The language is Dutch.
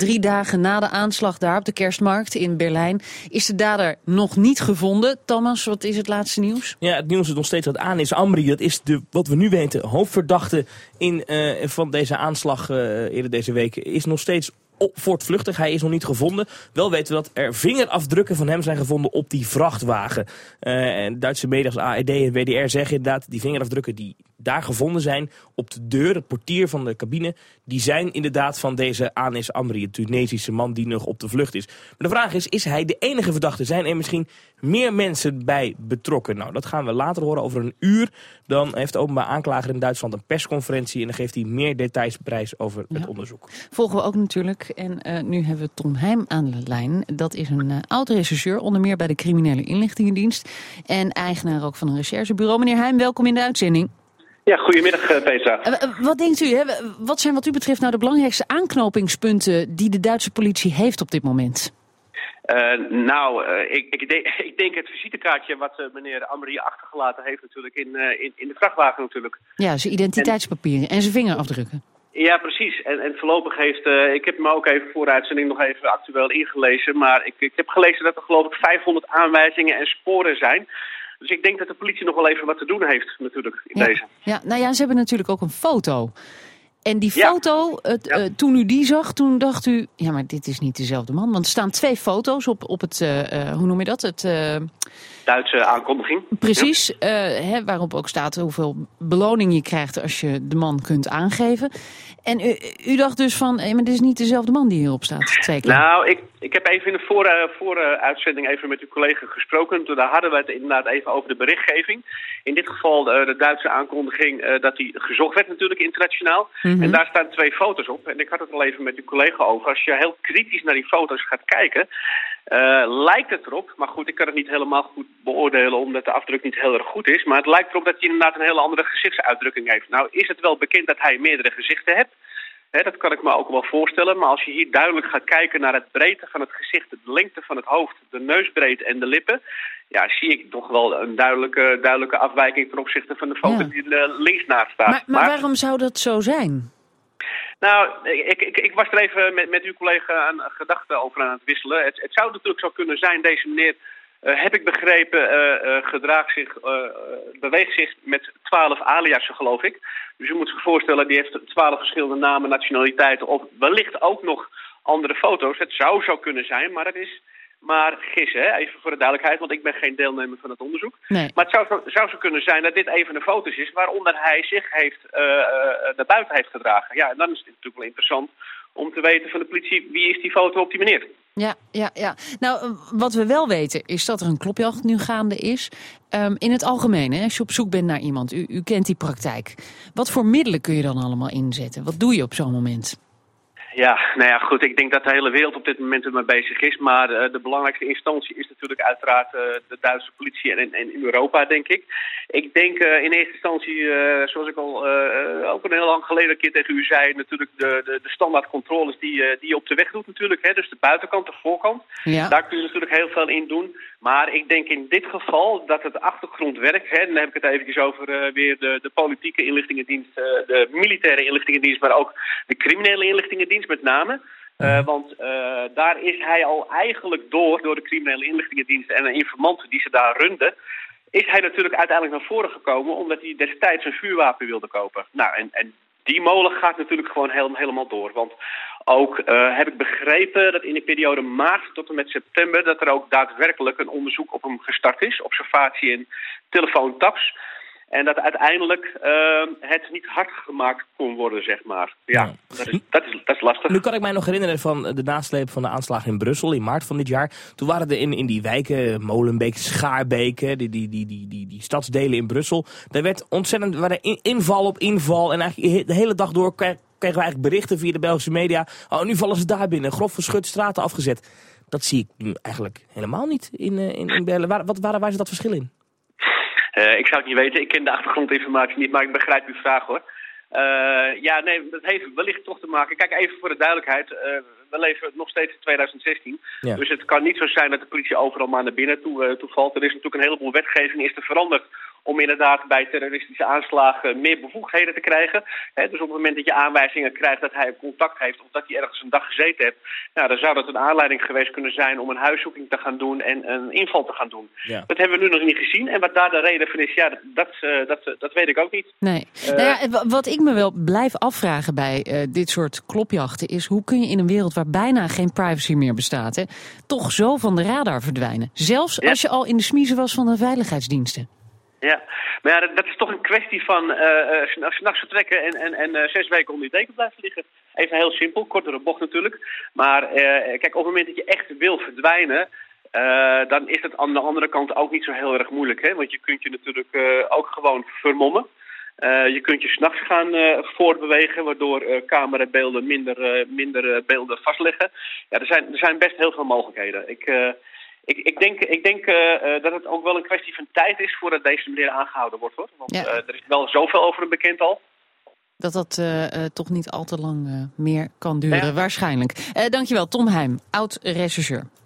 Drie dagen na de aanslag daar op de kerstmarkt in Berlijn is de dader nog niet gevonden. Thomas, wat is het laatste nieuws? Ja, het nieuws is nog steeds dat Anis Amri, dat is de, wat we nu weten, hoofdverdachte in, uh, van deze aanslag uh, eerder deze week, is nog steeds voortvluchtig. Hij is nog niet gevonden. Wel weten we dat er vingerafdrukken van hem zijn gevonden op die vrachtwagen. Uh, en Duitse media als AED en WDR zeggen inderdaad... die vingerafdrukken die daar gevonden zijn op de deur, het portier van de cabine... die zijn inderdaad van deze Anis Amri, een Tunesische man die nog op de vlucht is. Maar de vraag is, is hij de enige verdachte? Zijn er misschien meer mensen bij betrokken? Nou, dat gaan we later horen over een uur. Dan heeft de openbaar aanklager in Duitsland een persconferentie... en dan geeft hij meer details prijs over het onderzoek. Volgen we ook natuurlijk. En uh, nu hebben we Tom Heim aan de lijn. Dat is een uh, oud-rechercheur, onder meer bij de criminele inlichtingendienst... en eigenaar ook van een recherchebureau. Meneer Heim, welkom in de uitzending. Ja, goedemiddag Petra. Uh, wat denkt u, hè? wat zijn wat u betreft nou de belangrijkste aanknopingspunten die de Duitse politie heeft op dit moment? Uh, nou, uh, ik, ik, denk, ik, denk, het visitekaartje wat uh, meneer Amri achtergelaten heeft natuurlijk in, in, in, de vrachtwagen natuurlijk. Ja, zijn identiteitspapieren en, en zijn vingerafdrukken. Ja, precies. En, en voorlopig heeft, ik heb me ook even voor de uitzending nog even actueel ingelezen, maar ik, ik heb gelezen dat er geloof ik 500 aanwijzingen en sporen zijn. Dus ik denk dat de politie nog wel even wat te doen heeft natuurlijk in ja. deze. Ja, nou ja, ze hebben natuurlijk ook een foto. En die foto. Het, ja. uh, toen u die zag, toen dacht u... ja, maar dit is niet dezelfde man. Want er staan twee foto's op, op het, uh, hoe noem je dat? Het, uh... Duitse aankondiging. Precies, ja. hè, waarop ook staat hoeveel beloning je krijgt als je de man kunt aangeven. En u, u dacht dus van, hey, maar dit is niet dezelfde man die hierop staat, zeker? Nou, ik, ik heb even in de voor, voor uitzending even met uw collega gesproken. Toen hadden we het inderdaad even over de berichtgeving. In dit geval de, de Duitse aankondiging dat die gezocht werd natuurlijk internationaal. Mm -hmm. En daar staan twee foto's op. En ik had het al even met uw collega over. Als je heel kritisch naar die foto's gaat kijken, uh, lijkt het erop. Maar goed, ik kan het niet helemaal goed beoordelen omdat de afdruk niet heel erg goed is. Maar het lijkt erop dat hij inderdaad een hele andere gezichtsuitdrukking heeft. Nou is het wel bekend dat hij meerdere gezichten heeft. He, dat kan ik me ook wel voorstellen. Maar als je hier duidelijk gaat kijken naar het breedte van het gezicht, de lengte van het hoofd, de neusbreedte en de lippen, ja, zie ik toch wel een duidelijke, duidelijke afwijking ten opzichte van de foto ja. die er links naast staat. Maar, maar, maar, waarom zou dat zo zijn? Nou, ik, ik, ik was er even met, met uw collega aan gedachten over aan het wisselen. Het, het zou natuurlijk zo kunnen zijn, deze meneer, uh, heb ik begrepen, uh, uh, gedraagt zich, beweegt zich met twaalf aliasen, geloof ik. Dus u moet zich voorstellen, die heeft twaalf verschillende namen, nationaliteiten of wellicht ook nog andere foto's. Het zou zo kunnen zijn, maar het is maar gissen, hè? even voor de duidelijkheid, want ik ben geen deelnemer van het onderzoek. Nee. Maar het zou, zou zo kunnen zijn dat dit een van de foto's is waaronder hij zich heeft, uh, uh, naar buiten heeft gedragen. Ja, en dan is het natuurlijk wel interessant om te weten van de politie wie is die foto op die meneer. Ja, ja, ja. Nou, wat we wel weten is dat er een klopjacht nu gaande is. Um, in het algemeen, hè, als je op zoek bent naar iemand, u, u kent die praktijk. Wat voor middelen kun je dan allemaal inzetten? Wat doe je op zo'n moment? Ja, nou ja, goed. Ik denk dat de hele wereld op dit moment ermee bezig is. Maar uh, de belangrijkste instantie is natuurlijk uiteraard uh, de Duitse politie en, en in Europa, denk ik. Ik denk uh, in eerste instantie, zoals ik al ook een heel lang geleden een keer tegen u zei, natuurlijk de, de, de standaard controles die, die je op de weg doet natuurlijk. Hè, dus de buitenkant, de voorkant. Ja. Daar kun je natuurlijk heel veel in doen. Maar ik denk in dit geval dat het achtergrondwerk, hè, dan heb ik het eventjes over uh, weer de, de politieke inlichtingendienst, uh, de militaire inlichtingendienst, maar ook de criminele inlichtingendienst met name. Uh, want daar is hij al eigenlijk door, door de criminele inlichtingendienst en de informanten die ze daar runden, is hij natuurlijk uiteindelijk naar voren gekomen omdat hij destijds een vuurwapen wilde kopen. Nou, en, en die molen gaat natuurlijk gewoon heel, helemaal door. Want ook uh, heb ik begrepen dat in de periode maart tot en met september... dat er ook daadwerkelijk een onderzoek op hem gestart is. Observatie en telefoontaps. En dat uiteindelijk uh, het niet hard gemaakt kon worden, zeg maar. Ja, ja. Dat, is, dat, is, dat is lastig. Nu kan ik mij nog herinneren van de nasleep van de aanslag in Brussel in maart van dit jaar. Toen waren er in, in die wijken, Molenbeek, Schaarbeek, die, die, die, die, die, die stadsdelen in Brussel. Daar werd ontzettend waren inval op inval. En eigenlijk de hele dag door kregen we eigenlijk berichten via de Belgische media. Oh, nu vallen ze daar binnen. Grof verschut, straten afgezet. Dat zie ik nu eigenlijk helemaal niet in, in, in Berlijn. Waar, wat, waar, is dat verschil in? Uh, ik zou het niet weten, ik ken de achtergrondinformatie niet, maar ik begrijp uw vraag hoor. Uh, ja, nee, dat heeft wellicht toch te maken. Kijk, even voor de duidelijkheid. We leven nog steeds in 2016. Dus het kan niet zo zijn dat de politie overal maar naar binnen toe, toe valt. Er is natuurlijk een heleboel wetgeving is er veranderd om inderdaad bij terroristische aanslagen meer bevoegdheden te krijgen. dus op het moment dat je aanwijzingen krijgt dat hij contact heeft of dat hij ergens een dag gezeten heeft, nou, dan zou dat een aanleiding geweest kunnen zijn om een huiszoeking te gaan doen en een inval te gaan doen. Ja. Dat hebben we nu nog niet gezien. En wat daar de reden van is, ja, dat, dat, uh, dat, dat weet ik ook niet. Nee. Uh, nou ja, wat ik me wel blijf afvragen bij uh, dit soort klopjachten is, hoe kun je in een wereld waar bijna geen privacy meer bestaat, hè, toch zo van de radar verdwijnen? Zelfs als je al in de smiezen was van de veiligheidsdiensten. Ja, maar ja, dat, is toch een kwestie van uh, uh, s'nachts vertrekken en, en, en uh, zes weken onder je deken blijven liggen. Even heel simpel, kortere bocht natuurlijk. Maar kijk, op het moment dat je echt wil verdwijnen, dan is het aan de andere kant ook niet zo heel erg moeilijk. Hè? Want je kunt je natuurlijk ook gewoon vermommen. Je kunt je s'nachts gaan voortbewegen, waardoor camerabeelden minder, minder beelden vastleggen. Ja, er zijn, er zijn best heel veel mogelijkheden. Ik ik, ik denk, ik denk uh, dat het ook wel een kwestie van tijd is voordat deze meneer aangehouden wordt. Hoor. Want ja. uh, er is wel zoveel over hem bekend al. Dat dat uh, toch niet al te lang meer kan duren, ja. waarschijnlijk. dankjewel, Tom Heim, oud-rechercheur.